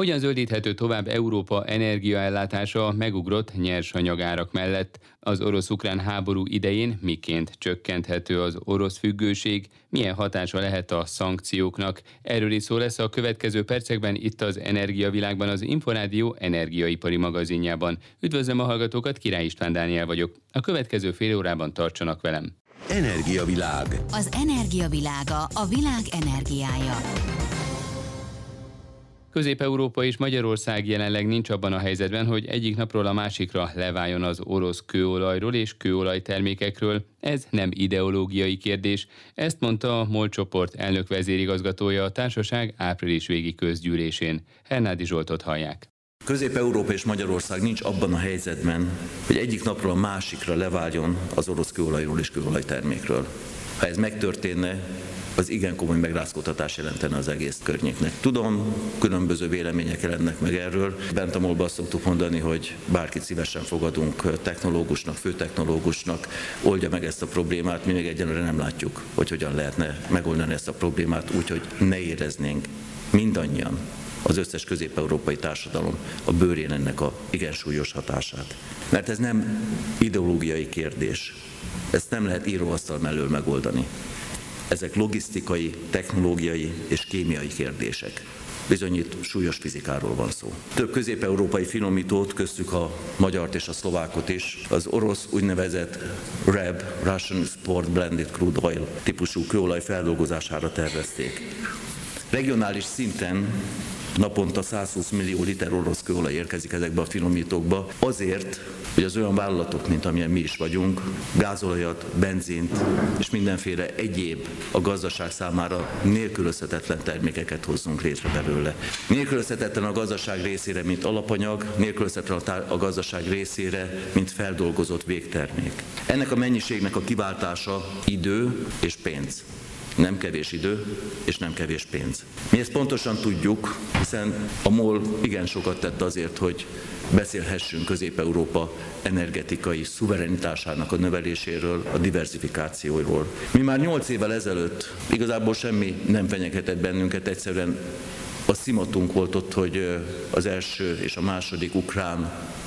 Hogyan zöldíthető tovább Európa energiaellátása megugrott nyersanyagárak mellett? Az orosz-ukrán háború idején miként csökkenthető az orosz függőség? Milyen hatása lehet a szankcióknak? Erről is szó lesz a következő percekben itt az Energiavilágban, az Inforádió energiaipari magazinjában. Üdvözlöm a hallgatókat, Király István Dániel vagyok. A következő fél órában tartsanak velem. Energiavilág. Az energiavilága a világ energiája. Közép-Európa és Magyarország jelenleg nincs abban a helyzetben, hogy egyik napról a másikra leváljon az orosz kőolajról és kőolajtermékekről. Ez nem ideológiai kérdés, ezt mondta a MOL csoport elnök vezérigazgatója a társaság április végi közgyűlésén. Hernádi Zsoltot hallják. Közép-Európa és Magyarország nincs abban a helyzetben, hogy egyik napról a másikra leváljon az orosz kőolajról és kőolajtermékről. Ha ez megtörténne, az igen komoly megrázkódtatás jelentene az egész környéknek. Tudom, különböző vélemények jelennek meg erről. Bent a azt szoktuk mondani, hogy bárkit szívesen fogadunk technológusnak, főtechnológusnak, oldja meg ezt a problémát, mi még egyenlőre nem látjuk, hogy hogyan lehetne megoldani ezt a problémát úgy, hogy ne éreznénk mindannyian az összes közép-európai társadalom a bőrén ennek a igen súlyos hatását. Mert ez nem ideológiai kérdés. Ezt nem lehet íróasztal mellől megoldani. Ezek logisztikai, technológiai és kémiai kérdések. Bizony súlyos fizikáról van szó. Több közép-európai finomítót, köztük a magyart és a szlovákot is, az orosz úgynevezett REB, Russian Sport Blended Crude Oil típusú kőolaj feldolgozására tervezték. Regionális szinten naponta 120 millió liter orosz kőolaj érkezik ezekbe a finomítókba, azért, hogy az olyan vállalatok, mint amilyen mi is vagyunk, gázolajat, benzint és mindenféle egyéb a gazdaság számára nélkülözhetetlen termékeket hozzunk létre belőle. Nélkülözhetetlen a gazdaság részére, mint alapanyag, nélkülözhetetlen a gazdaság részére, mint feldolgozott végtermék. Ennek a mennyiségnek a kiváltása idő és pénz nem kevés idő és nem kevés pénz. Mi ezt pontosan tudjuk, hiszen a MOL igen sokat tett azért, hogy beszélhessünk Közép-Európa energetikai szuverenitásának a növeléséről, a diversifikációról. Mi már nyolc évvel ezelőtt igazából semmi nem fenyegetett bennünket, egyszerűen a szimatunk volt ott, hogy az első és a második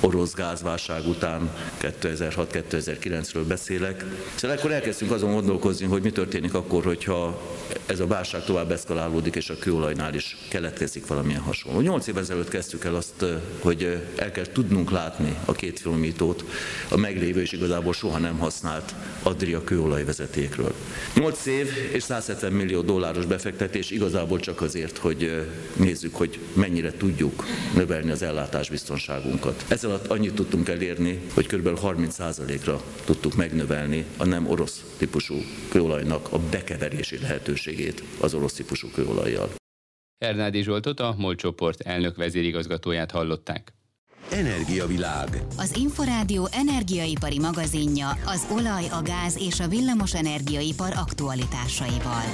ukrán-orosz gázválság után 2006-2009-ről beszélek. Szóval akkor elkezdtünk azon gondolkozni, hogy mi történik akkor, hogyha ez a válság tovább eszkalálódik, és a kőolajnál is keletkezik valamilyen hasonló. Nyolc év ezelőtt kezdtük el azt, hogy el kell tudnunk látni a két filmítót a meglévő és igazából soha nem használt Adria kőolajvezetékről. Nyolc év és 170 millió dolláros befektetés igazából csak azért, hogy nézzük, hogy mennyire tudjuk növelni az ellátásbiztonságunkat. Ezzel alatt annyit tudtunk elérni, hogy kb. 30%-ra tudtuk megnövelni a nem orosz típusú kőolajnak a bekeverési lehetőségét az orosz típusú kőolajjal. Ernádi Zsoltot, a MOL csoport elnök vezérigazgatóját hallották. Energiavilág. Az Inforádió energiaipari magazinja az olaj, a gáz és a villamos energiaipar aktualitásaival.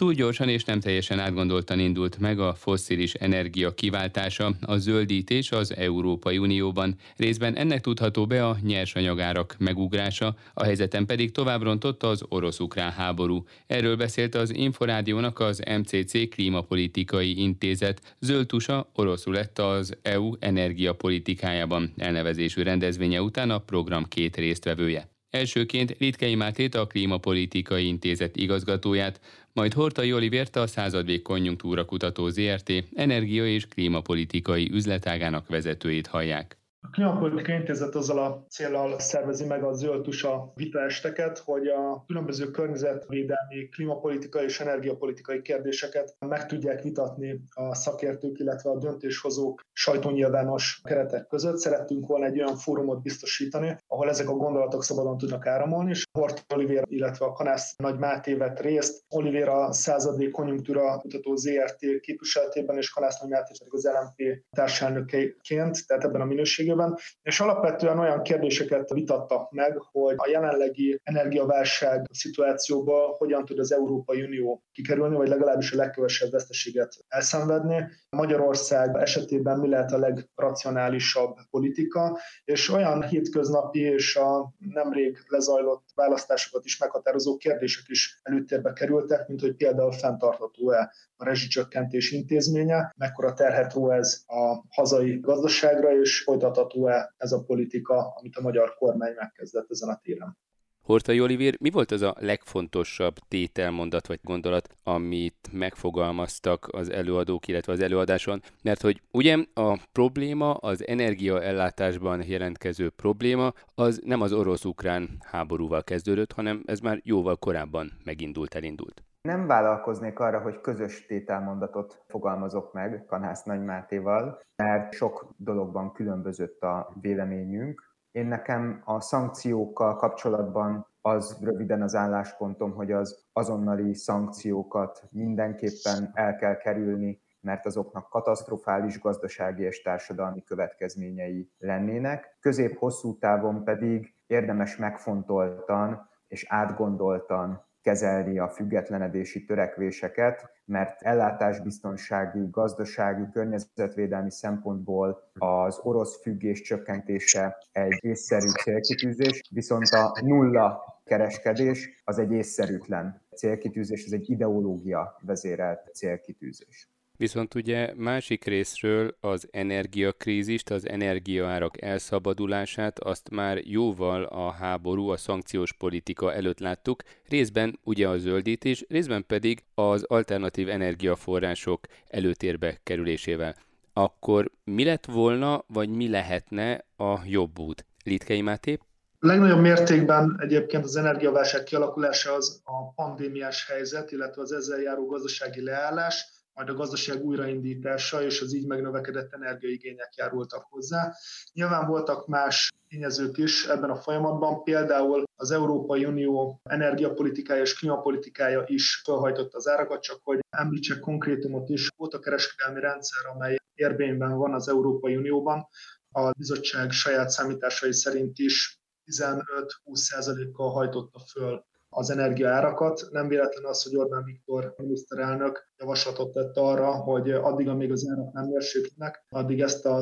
Túl gyorsan és nem teljesen átgondoltan indult meg a fosszilis energia kiváltása, a zöldítés az Európai Unióban. Részben ennek tudható be a nyersanyagárak megugrása, a helyzeten pedig tovább rontotta az orosz-ukrán háború. Erről beszélt az Inforádiónak az MCC Klímapolitikai Intézet zöldtusa oroszul lett az EU energiapolitikájában elnevezésű rendezvénye után a program két résztvevője. Elsőként Litkei Mátét a Klímapolitikai Intézet igazgatóját, majd Hortai Olivért a századvég konjunktúra kutató ZRT energia- és klímapolitikai üzletágának vezetőjét hallják. A Klímapolitikai Intézet azzal a célral szervezi meg a zöldtusa vitaesteket, hogy a különböző környezetvédelmi, klímapolitikai és energiapolitikai kérdéseket meg tudják vitatni a szakértők, illetve a döntéshozók sajtónyilvános keretek között. Szerettünk volna egy olyan fórumot biztosítani, ahol ezek a gondolatok szabadon tudnak áramolni, és Hort Oliver, illetve a Kanász Nagy Máté vett részt. Oliver a századvég konjunktúra kutató ZRT képviseletében, és Kanász Nagy Máté pedig az LMP társelnökeként, tehát ebben a minőségében bevezetőben, és alapvetően olyan kérdéseket vitattak meg, hogy a jelenlegi energiaválság szituációba hogyan tud az Európai Unió kikerülni, vagy legalábbis a legkevesebb veszteséget elszenvedni. Magyarország esetében mi lehet a legracionálisabb politika, és olyan hétköznapi és a nemrég lezajlott választásokat is meghatározó kérdések is előtérbe kerültek, mint hogy például fenntartható-e a rezsicsökkentés intézménye, mekkora terhet ró ez a hazai gazdaságra, és folytatható-e ez a politika, amit a magyar kormány megkezdett ezen a téren. Hortai Olivér, mi volt az a legfontosabb tételmondat vagy gondolat, amit megfogalmaztak az előadók, illetve az előadáson? Mert hogy ugye a probléma, az energiaellátásban jelentkező probléma, az nem az orosz-ukrán háborúval kezdődött, hanem ez már jóval korábban megindult, elindult. Nem vállalkoznék arra, hogy közös tételmondatot fogalmazok meg Kanász Nagy Mátéval, mert sok dologban különbözött a véleményünk, én nekem a szankciókkal kapcsolatban az röviden az álláspontom, hogy az azonnali szankciókat mindenképpen el kell kerülni, mert azoknak katasztrofális gazdasági és társadalmi következményei lennének. Közép-hosszú távon pedig érdemes megfontoltan és átgondoltan kezelni a függetlenedési törekvéseket, mert ellátásbiztonsági, gazdasági, környezetvédelmi szempontból az orosz függés csökkentése egy észszerű célkitűzés, viszont a nulla kereskedés az egy észszerűtlen célkitűzés, ez egy ideológia vezérelt célkitűzés. Viszont ugye másik részről az energiakrízist, az energiaárak elszabadulását azt már jóval a háború, a szankciós politika előtt láttuk, részben ugye a zöldítés, részben pedig az alternatív energiaforrások előtérbe kerülésével. Akkor mi lett volna, vagy mi lehetne a jobb út? Litkei Máté? Legnagyobb mértékben egyébként az energiaválság kialakulása az a pandémiás helyzet, illetve az ezzel járó gazdasági leállás, majd a gazdaság újraindítása és az így megnövekedett energiaigények járultak hozzá. Nyilván voltak más tényezők is ebben a folyamatban, például az Európai Unió energiapolitikája és klímapolitikája is felhajtotta az árakat, csak hogy említsek konkrétumot is, volt a kereskedelmi rendszer, amely érvényben van az Európai Unióban, a bizottság saját számításai szerint is 15-20%-kal hajtotta föl az energiaárakat. Nem véletlen az, hogy Orbán Viktor miniszterelnök javaslatot tett arra, hogy addig, amíg az árak nem mérséklnek, addig ezt a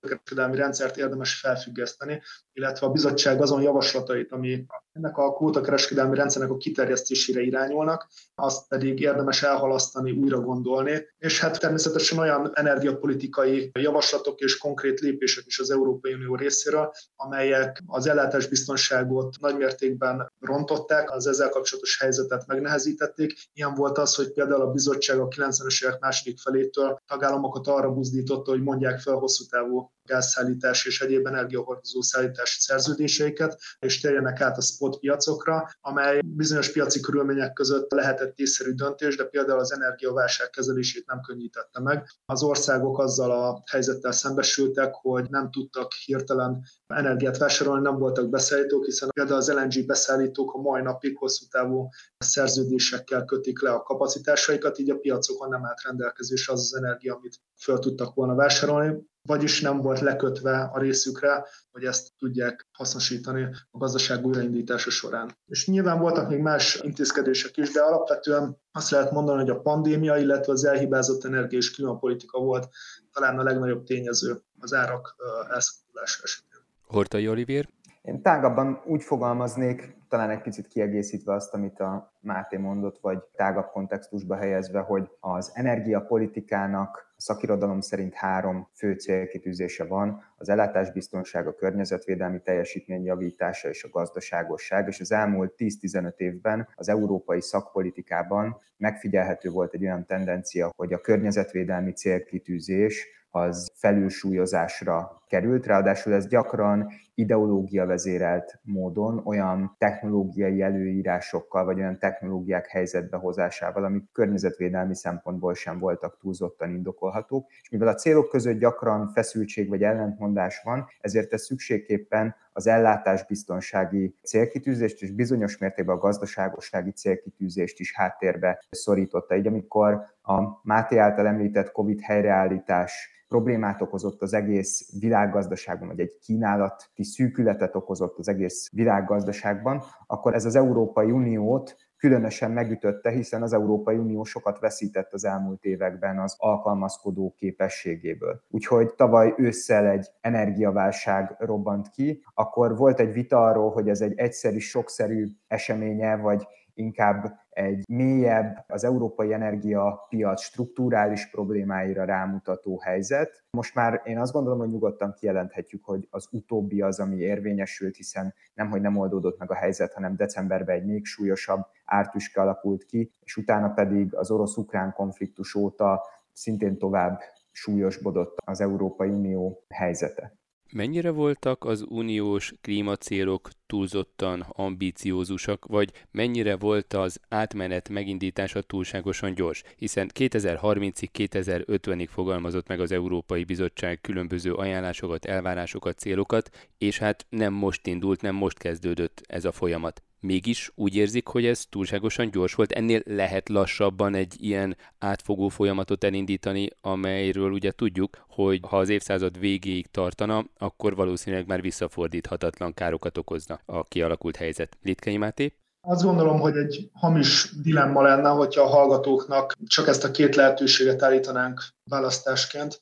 kereskedelmi rendszert érdemes felfüggeszteni, illetve a bizottság azon javaslatait, ami ennek a kvótakereskedelmi rendszernek a kiterjesztésére irányulnak, azt pedig érdemes elhalasztani, újra gondolni, és hát természetesen olyan energiapolitikai javaslatok és konkrét lépések is az Európai Unió részéről, amelyek az ellátásbiztonságot nagymértékben rontották, az ezzel kapcsolatos helyzetet megnehezítették. Ilyen volt az, hogy például a bizottság a 90-es évek második felétől tagállamokat arra buzdította, hogy mondják fel hosszú távú gázszállítás és egyéb energiahordozó szállítási szerződéseiket, és térjenek át a spot piacokra, amely bizonyos piaci körülmények között lehetett észszerű döntés, de például az energiaválság kezelését nem könnyítette meg. Az országok azzal a helyzettel szembesültek, hogy nem tudtak hirtelen energiát vásárolni, nem voltak beszállítók, hiszen például az LNG beszállítók a mai napig hosszú távú szerződésekkel kötik le a kapacitásaikat, így a piacokon nem állt rendelkezésre az az energia, amit föl tudtak volna vásárolni vagyis nem volt lekötve a részükre, hogy ezt tudják hasznosítani a gazdaság újraindítása során. És nyilván voltak még más intézkedések is, de alapvetően azt lehet mondani, hogy a pandémia, illetve az elhibázott energia és klímapolitika volt talán a legnagyobb tényező az árak elszabadulása esetén. Hortai Olivier? Én tágabban úgy fogalmaznék, talán egy picit kiegészítve azt, amit a Máté mondott, vagy tágabb kontextusba helyezve, hogy az energiapolitikának a szakirodalom szerint három fő célkitűzése van, az ellátásbiztonság, a környezetvédelmi teljesítmény javítása és a gazdaságosság, és az elmúlt 10-15 évben az európai szakpolitikában megfigyelhető volt egy olyan tendencia, hogy a környezetvédelmi célkitűzés az felülsúlyozásra került, ráadásul ez gyakran ideológia vezérelt módon olyan technológiai előírásokkal, vagy olyan technológiák helyzetbe hozásával, amik környezetvédelmi szempontból sem voltak túlzottan indokolhatók. És mivel a célok között gyakran feszültség vagy ellentmondás van, ezért ez szükségképpen az ellátásbiztonsági célkitűzést és bizonyos mértékben a gazdaságossági célkitűzést is háttérbe szorította. Így amikor a Máté által említett COVID helyreállítás problémát okozott az egész világgazdaságban, vagy egy kínálati szűkületet okozott az egész világgazdaságban, akkor ez az Európai Uniót különösen megütötte, hiszen az Európai Unió sokat veszített az elmúlt években az alkalmazkodó képességéből. Úgyhogy tavaly ősszel egy energiaválság robbant ki, akkor volt egy vita arról, hogy ez egy egyszerű, sokszerű eseménye, vagy inkább egy mélyebb, az európai energiapiac strukturális problémáira rámutató helyzet. Most már én azt gondolom, hogy nyugodtan kijelenthetjük, hogy az utóbbi az, ami érvényesült, hiszen nemhogy nem oldódott meg a helyzet, hanem decemberben egy még súlyosabb ártüske alakult ki, és utána pedig az orosz-ukrán konfliktus óta szintén tovább súlyosbodott az Európai Unió helyzete. Mennyire voltak az uniós klímacélok túlzottan ambíciózusak, vagy mennyire volt az átmenet megindítása túlságosan gyors? Hiszen 2030-ig, 2050-ig fogalmazott meg az Európai Bizottság különböző ajánlásokat, elvárásokat, célokat, és hát nem most indult, nem most kezdődött ez a folyamat mégis úgy érzik, hogy ez túlságosan gyors volt. Ennél lehet lassabban egy ilyen átfogó folyamatot elindítani, amelyről ugye tudjuk, hogy ha az évszázad végéig tartana, akkor valószínűleg már visszafordíthatatlan károkat okozna a kialakult helyzet. Litkei Máté? Azt gondolom, hogy egy hamis dilemma lenne, hogyha a hallgatóknak csak ezt a két lehetőséget állítanánk választásként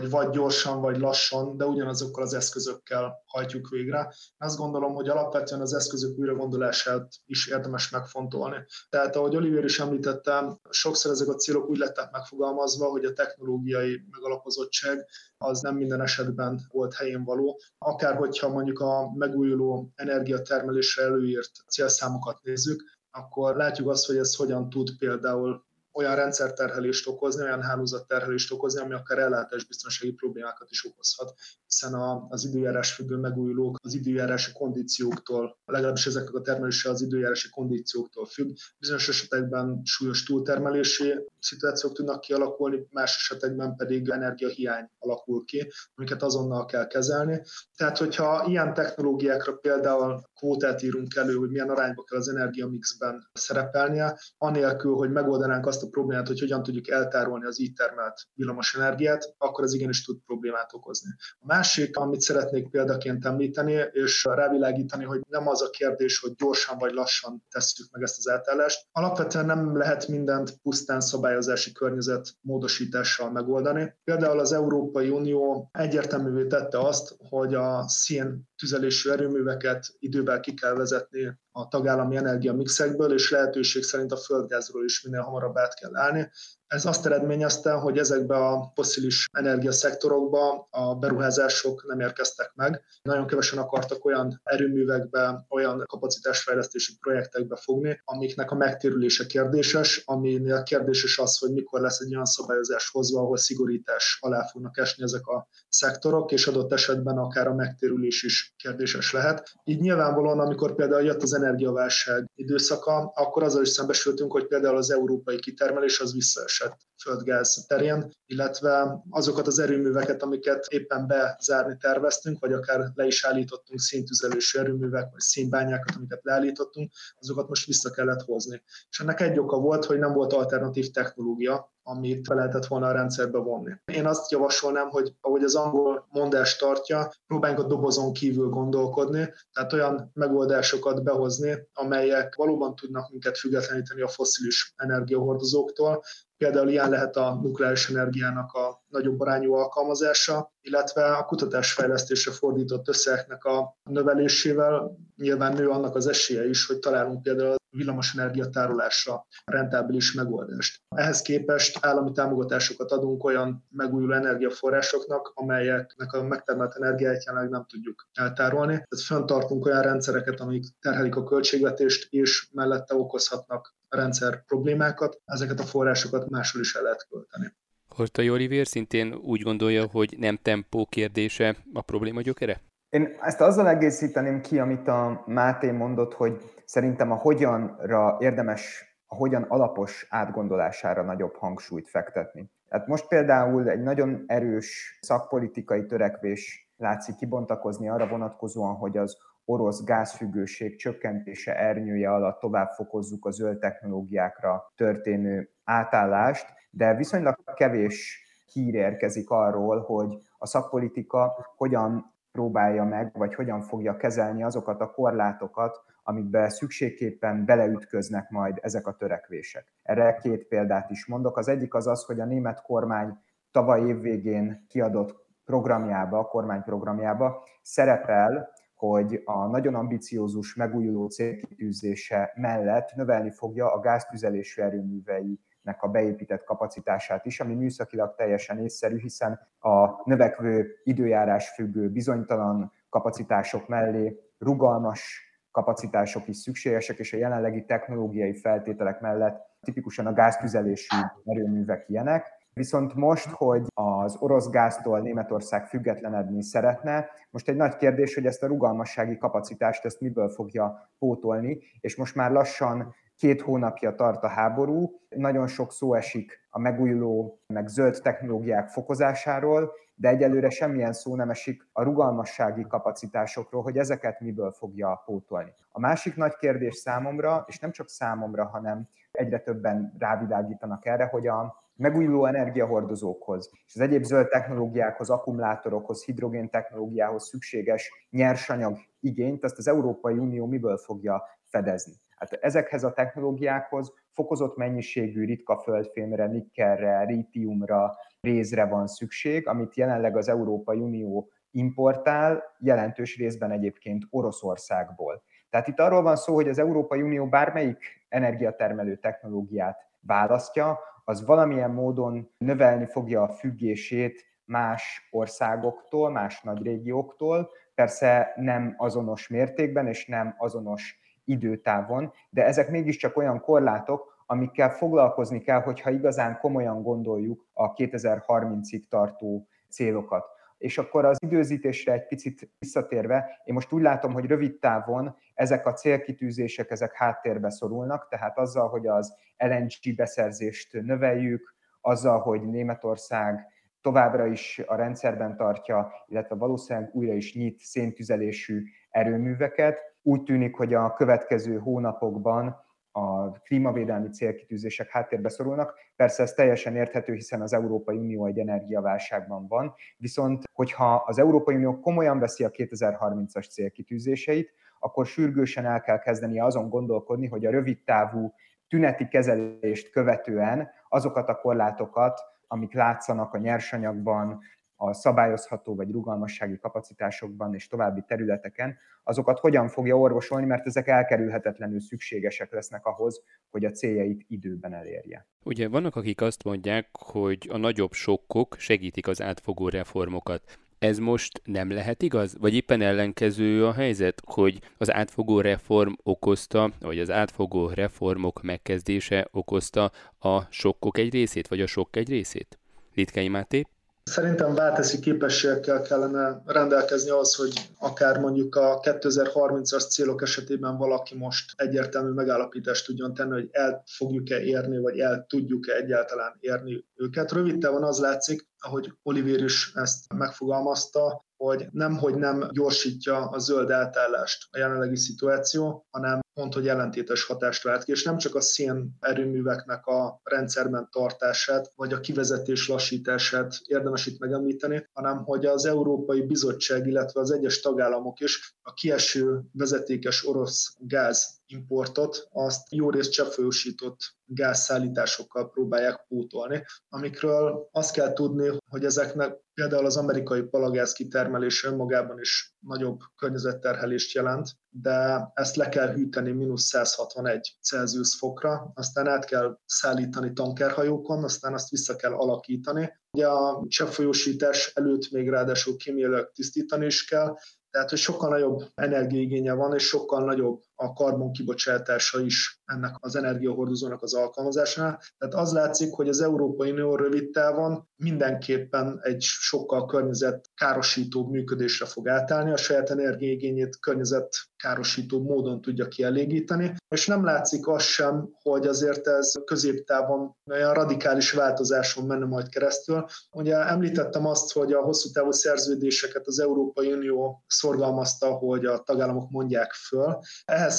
hogy vagy gyorsan, vagy lassan, de ugyanazokkal az eszközökkel hajtjuk végre. Azt gondolom, hogy alapvetően az eszközök újragondolását is érdemes megfontolni. Tehát, ahogy Oliver is említettem, sokszor ezek a célok úgy lettek megfogalmazva, hogy a technológiai megalapozottság az nem minden esetben volt helyén való. Akár hogyha mondjuk a megújuló energiatermelésre előírt célszámokat nézzük, akkor látjuk azt, hogy ez hogyan tud például olyan rendszerterhelést okozni, olyan hálózatterhelést okozni, ami akár ellátásbiztonsági problémákat is okozhat, hiszen az időjárás függő megújulók az időjárási kondícióktól, legalábbis ezeknek a termelése az időjárási kondícióktól függ. Bizonyos esetekben súlyos túltermelési szituációk tudnak kialakulni, más esetekben pedig energiahiány alakul ki, amiket azonnal kell kezelni. Tehát, hogyha ilyen technológiákra például kvótát írunk elő, hogy milyen arányba kell az energiamixben szerepelnie, anélkül, hogy megoldanánk azt a problémát, hogy hogyan tudjuk eltárolni az így termelt villamos energiát, akkor ez igenis tud problémát okozni. A másik, amit szeretnék példaként említeni, és rávilágítani, hogy nem az a kérdés, hogy gyorsan vagy lassan tesszük meg ezt az eltállást. Alapvetően nem lehet mindent pusztán szabályozási környezet módosítással megoldani. Például az Európai Unió egyértelművé tette azt, hogy a szén tüzelésű erőműveket időben ki kell vezetni a tagállami energiamixekből, és lehetőség szerint a földgázról is minél hamarabb át kell állni. Ez azt eredményezte, hogy ezekbe a foszilis energiaszektorokba a beruházások nem érkeztek meg. Nagyon kevesen akartak olyan erőművekbe, olyan kapacitásfejlesztési projektekbe fogni, amiknek a megtérülése kérdéses, aminél kérdéses az, hogy mikor lesz egy olyan szabályozás hozva, ahol szigorítás alá fognak esni ezek a szektorok, és adott esetben akár a megtérülés is kérdéses lehet. Így nyilvánvalóan, amikor például jött az energiaválság időszaka, akkor azzal is szembesültünk, hogy például az európai kitermelés az visszaesett esett földgáz terén, illetve azokat az erőműveket, amiket éppen bezárni terveztünk, vagy akár le is állítottunk szintüzelősű erőművek, vagy színbányákat, amiket leállítottunk, azokat most vissza kellett hozni. És ennek egy oka volt, hogy nem volt alternatív technológia, amit be lehetett volna a rendszerbe vonni. Én azt javasolnám, hogy ahogy az angol mondás tartja, próbáljunk a dobozon kívül gondolkodni, tehát olyan megoldásokat behozni, amelyek valóban tudnak minket függetleníteni a foszilis energiahordozóktól, Például ilyen lehet a nukleáris energiának a nagyobb arányú alkalmazása, illetve a kutatásfejlesztésre fordított összegeknek a növelésével nyilván nő annak az esélye is, hogy találunk például villamosenergia tárolásra rentábilis megoldást. Ehhez képest állami támogatásokat adunk olyan megújuló energiaforrásoknak, amelyeknek a megtermelt energiáját jelenleg nem tudjuk eltárolni. Tehát föntartunk olyan rendszereket, amik terhelik a költségvetést, és mellette okozhatnak rendszer problémákat, ezeket a forrásokat máshol is el lehet költeni. Hortai Olivér szintén úgy gondolja, hogy nem tempó kérdése a probléma gyökere? Én ezt azzal egészíteném ki, amit a Máté mondott, hogy szerintem a hogyanra érdemes, a hogyan alapos átgondolására nagyobb hangsúlyt fektetni. Tehát most például egy nagyon erős szakpolitikai törekvés látszik kibontakozni arra vonatkozóan, hogy az orosz gázfüggőség csökkentése ernyője alatt tovább fokozzuk a zöld technológiákra történő átállást, de viszonylag kevés hír érkezik arról, hogy a szakpolitika hogyan próbálja meg, vagy hogyan fogja kezelni azokat a korlátokat, amikbe szükségképpen beleütköznek majd ezek a törekvések. Erre két példát is mondok. Az egyik az az, hogy a német kormány tavaly évvégén kiadott programjába, a kormányprogramjába szerepel, hogy a nagyon ambiciózus megújuló célkitűzése mellett növelni fogja a gáztüzelésű erőművei a beépített kapacitását is, ami műszakilag teljesen észszerű, hiszen a növekvő időjárás függő bizonytalan kapacitások mellé rugalmas kapacitások is szükségesek, és a jelenlegi technológiai feltételek mellett tipikusan a gáztüzelésű erőművek ilyenek. Viszont most, hogy az orosz gáztól Németország függetlenedni szeretne, most egy nagy kérdés, hogy ezt a rugalmassági kapacitást ezt miből fogja pótolni, és most már lassan Két hónapja tart a háború, nagyon sok szó esik a megújuló, meg zöld technológiák fokozásáról, de egyelőre semmilyen szó nem esik a rugalmassági kapacitásokról, hogy ezeket miből fogja pótolni. A másik nagy kérdés számomra, és nem csak számomra, hanem egyre többen rávilágítanak erre, hogy a megújuló energiahordozókhoz és az egyéb zöld technológiákhoz, akkumulátorokhoz, hidrogén technológiához szükséges nyersanyag igényt, azt az Európai Unió miből fogja fedezni. Hát ezekhez a technológiákhoz fokozott mennyiségű ritka földfémre, nikkelre, rítiumra, rézre van szükség, amit jelenleg az Európai Unió importál, jelentős részben egyébként Oroszországból. Tehát itt arról van szó, hogy az Európai Unió bármelyik energiatermelő technológiát választja, az valamilyen módon növelni fogja a függését más országoktól, más nagy régióktól, persze nem azonos mértékben és nem azonos időtávon, de ezek mégiscsak olyan korlátok, amikkel foglalkozni kell, hogyha igazán komolyan gondoljuk a 2030-ig tartó célokat. És akkor az időzítésre egy picit visszatérve, én most úgy látom, hogy rövid távon ezek a célkitűzések, ezek háttérbe szorulnak, tehát azzal, hogy az LNG beszerzést növeljük, azzal, hogy Németország továbbra is a rendszerben tartja, illetve valószínűleg újra is nyit széntüzelésű erőműveket, úgy tűnik, hogy a következő hónapokban a klímavédelmi célkitűzések háttérbe szorulnak. Persze ez teljesen érthető, hiszen az Európai Unió egy energiaválságban van, viszont hogyha az Európai Unió komolyan veszi a 2030-as célkitűzéseit, akkor sürgősen el kell kezdenie azon gondolkodni, hogy a rövid távú tüneti kezelést követően azokat a korlátokat, amik látszanak a nyersanyagban, a szabályozható vagy rugalmassági kapacitásokban és további területeken, azokat hogyan fogja orvosolni, mert ezek elkerülhetetlenül szükségesek lesznek ahhoz, hogy a céljait időben elérje. Ugye vannak, akik azt mondják, hogy a nagyobb sokkok segítik az átfogó reformokat. Ez most nem lehet igaz? Vagy éppen ellenkező a helyzet, hogy az átfogó reform okozta, vagy az átfogó reformok megkezdése okozta a sokkok egy részét, vagy a sok egy részét? Litkei Máté? Szerintem válteszi képességekkel kellene rendelkezni az, hogy akár mondjuk a 2030-as célok esetében valaki most egyértelmű megállapítást tudjon tenni, hogy el fogjuk-e érni, vagy el tudjuk-e egyáltalán érni őket. Rövid távon az látszik, ahogy Oliver is ezt megfogalmazta, hogy nem, hogy nem gyorsítja a zöld átállást a jelenlegi szituáció, hanem pont, hogy ellentétes hatást vált ki, és nem csak a szén erőműveknek a rendszerben tartását, vagy a kivezetés lassítását érdemes itt megemlíteni, hanem hogy az Európai Bizottság, illetve az egyes tagállamok is a kieső vezetékes orosz gáz importot, azt jó részt cseppfolyósított gázszállításokkal próbálják pótolni, amikről azt kell tudni, hogy ezeknek például az amerikai palagáz kitermelése önmagában is nagyobb környezetterhelést jelent, de ezt le kell hűteni mínusz 161 Celsius fokra, aztán át kell szállítani tankerhajókon, aztán azt vissza kell alakítani. Ugye a cseppfolyósítás előtt még ráadásul kémiailag tisztítani is kell, tehát, hogy sokkal nagyobb energiaigénye van, és sokkal nagyobb a karbon kibocsátása is ennek az energiahordozónak az alkalmazásánál. Tehát az látszik, hogy az Európai Unió rövid távon mindenképpen egy sokkal környezetkárosítóbb működésre fog átállni, a saját energiaigényét környezetkárosítóbb módon tudja kielégíteni, és nem látszik az sem, hogy azért ez középtávon olyan radikális változáson menne majd keresztül. Ugye említettem azt, hogy a hosszú távú szerződéseket az Európai Unió szorgalmazta, hogy a tagállamok mondják föl.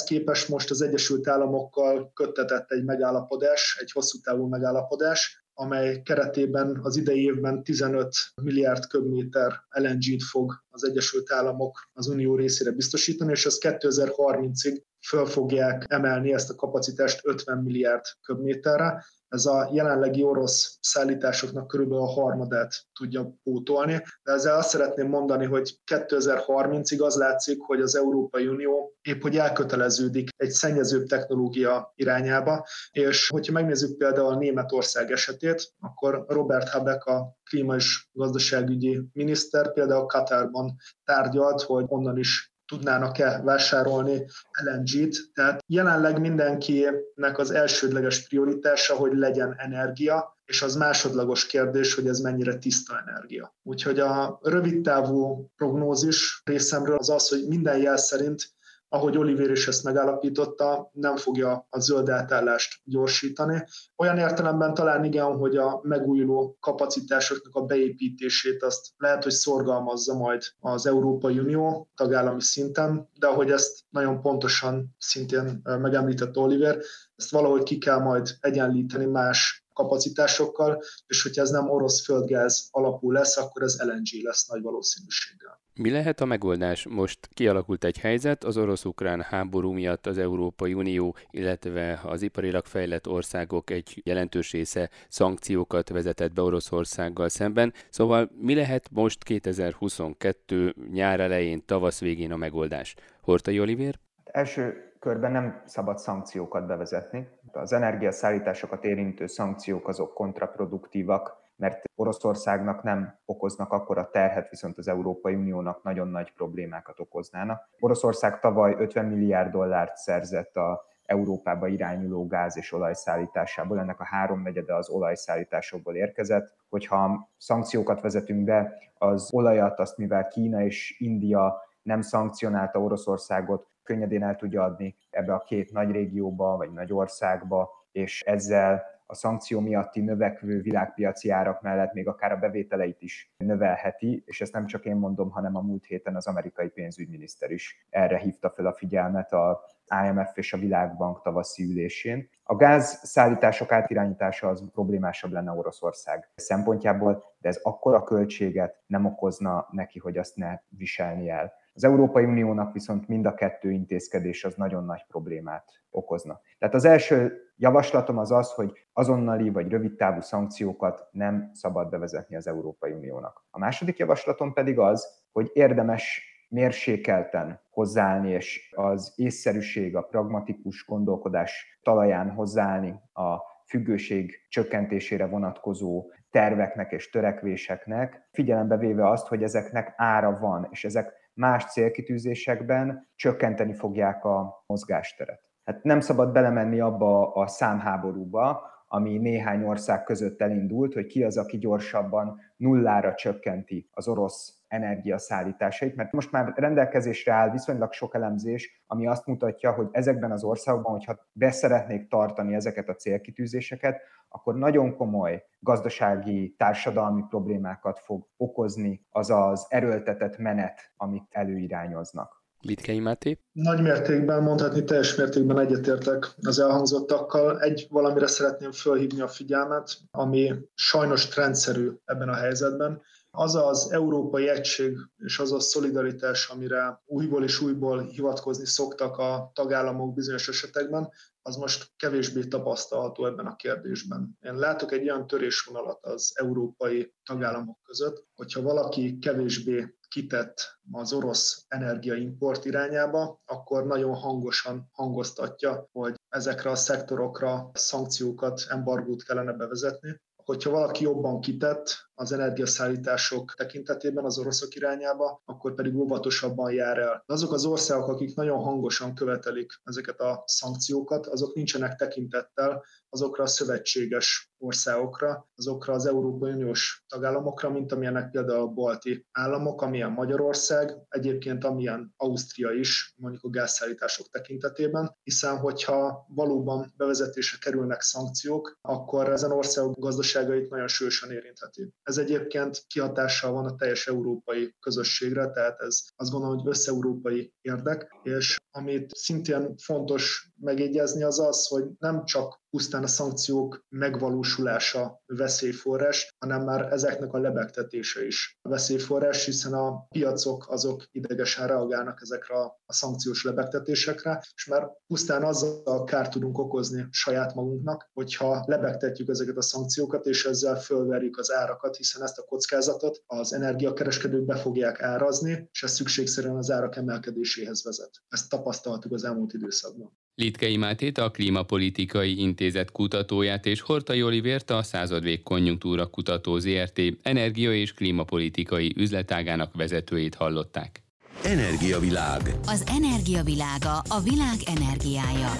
Képest most az Egyesült Államokkal köttetett egy megállapodás, egy hosszú távú megállapodás, amely keretében az idei évben 15 milliárd köbméter LNG-t fog az Egyesült Államok az Unió részére biztosítani, és ez 2030-ig föl fogják emelni ezt a kapacitást 50 milliárd köbméterre ez a jelenlegi orosz szállításoknak körülbelül a harmadát tudja pótolni. De ezzel azt szeretném mondani, hogy 2030-ig az látszik, hogy az Európai Unió épp hogy elköteleződik egy szennyezőbb technológia irányába, és hogyha megnézzük például a Németország esetét, akkor Robert Habeck a klíma és gazdaságügyi miniszter például Katarban tárgyalt, hogy onnan is tudnának-e vásárolni LNG-t. Tehát jelenleg mindenkinek az elsődleges prioritása, hogy legyen energia, és az másodlagos kérdés, hogy ez mennyire tiszta energia. Úgyhogy a rövidtávú prognózis részemről az az, hogy minden jel szerint ahogy Oliver is ezt megállapította, nem fogja a zöld átállást gyorsítani. Olyan értelemben talán igen, hogy a megújuló kapacitásoknak a beépítését azt lehet, hogy szorgalmazza majd az Európai Unió tagállami szinten, de ahogy ezt nagyon pontosan szintén megemlített Oliver, ezt valahogy ki kell majd egyenlíteni más kapacitásokkal, és hogyha ez nem orosz földgáz alapú lesz, akkor ez LNG lesz nagy valószínűséggel. Mi lehet a megoldás? Most kialakult egy helyzet, az orosz-ukrán háború miatt az Európai Unió, illetve az iparilag fejlett országok egy jelentős része szankciókat vezetett be Oroszországgal szemben. Szóval mi lehet most 2022 nyár elején, tavasz végén a megoldás? Hortai Olivér? Első körben nem szabad szankciókat bevezetni. Az energiaszállításokat érintő szankciók azok kontraproduktívak, mert Oroszországnak nem okoznak akkora terhet, viszont az Európai Uniónak nagyon nagy problémákat okoznának. Oroszország tavaly 50 milliárd dollárt szerzett a Európába irányuló gáz és olajszállításából, ennek a háromnegyede az olajszállításokból érkezett. Hogyha szankciókat vezetünk be, az olajat, azt mivel Kína és India nem szankcionálta Oroszországot, könnyedén el tudja adni ebbe a két nagy régióba, vagy nagy országba, és ezzel a szankció miatti növekvő világpiaci árak mellett még akár a bevételeit is növelheti, és ezt nem csak én mondom, hanem a múlt héten az amerikai pénzügyminiszter is erre hívta fel a figyelmet a IMF és a Világbank tavaszi ülésén. A gáz szállítások átirányítása az problémásabb lenne Oroszország szempontjából, de ez akkora költséget nem okozna neki, hogy azt ne viselni el. Az Európai Uniónak viszont mind a kettő intézkedés az nagyon nagy problémát okozna. Tehát az első javaslatom az az, hogy azonnali vagy rövidtávú szankciókat nem szabad bevezetni az Európai Uniónak. A második javaslatom pedig az, hogy érdemes mérsékelten hozzáállni, és az észszerűség, a pragmatikus gondolkodás talaján hozzáállni a függőség csökkentésére vonatkozó terveknek és törekvéseknek, figyelembe véve azt, hogy ezeknek ára van, és ezek más célkitűzésekben csökkenteni fogják a mozgásteret. Hát nem szabad belemenni abba a számháborúba, ami néhány ország között elindult, hogy ki az, aki gyorsabban nullára csökkenti az orosz energiaszállításait, mert most már rendelkezésre áll viszonylag sok elemzés, ami azt mutatja, hogy ezekben az országokban, hogyha beszeretnék tartani ezeket a célkitűzéseket, akkor nagyon komoly gazdasági, társadalmi problémákat fog okozni az az erőltetett menet, amit előirányoznak. Litkei Máté? Nagy mértékben, mondhatni teljes mértékben egyetértek az elhangzottakkal. Egy valamire szeretném fölhívni a figyelmet, ami sajnos trendszerű ebben a helyzetben. Az az európai egység és az a szolidaritás, amire újból és újból hivatkozni szoktak a tagállamok bizonyos esetekben, az most kevésbé tapasztalható ebben a kérdésben. Én látok egy olyan törésvonalat az európai tagállamok között, hogyha valaki kevésbé kitett az orosz energiaimport irányába, akkor nagyon hangosan hangoztatja, hogy ezekre a szektorokra szankciókat, embargót kellene bevezetni. Hogyha valaki jobban kitett, az energiaszállítások tekintetében az oroszok irányába, akkor pedig óvatosabban jár el. Azok az országok, akik nagyon hangosan követelik ezeket a szankciókat, azok nincsenek tekintettel azokra a szövetséges országokra, azokra az Európai Uniós tagállamokra, mint amilyenek például a balti államok, amilyen Magyarország, egyébként amilyen Ausztria is, mondjuk a gázszállítások tekintetében, hiszen hogyha valóban bevezetése kerülnek szankciók, akkor ezen országok gazdaságait nagyon sősen érintheti. Ez egyébként kihatással van a teljes európai közösségre, tehát ez azt gondolom, hogy összeurópai érdek, és amit szintén fontos megjegyezni az az, hogy nem csak pusztán a szankciók megvalósulása veszélyforrás, hanem már ezeknek a lebegtetése is veszélyforrás, hiszen a piacok azok idegesen reagálnak ezekre a szankciós lebegtetésekre, és már pusztán azzal kárt tudunk okozni saját magunknak, hogyha lebegtetjük ezeket a szankciókat, és ezzel fölverjük az árakat, hiszen ezt a kockázatot az energiakereskedők be fogják árazni, és ez szükségszerűen az árak emelkedéséhez vezet. Ezt tapasztaltuk az elmúlt időszakban. Litkei Mátét a Klímapolitikai Intézet kutatóját és Hortai Olivért a századvég konjunktúra kutató ZRT energia- és klímapolitikai üzletágának vezetőjét hallották. Energiavilág. Az energiavilága a világ energiája.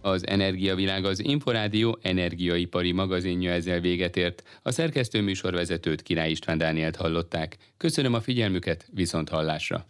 Az Energiavilág az Inforádió energiaipari magazinja ezzel véget ért. A szerkesztő műsorvezetőt Király István Dánielt hallották. Köszönöm a figyelmüket, viszont hallásra!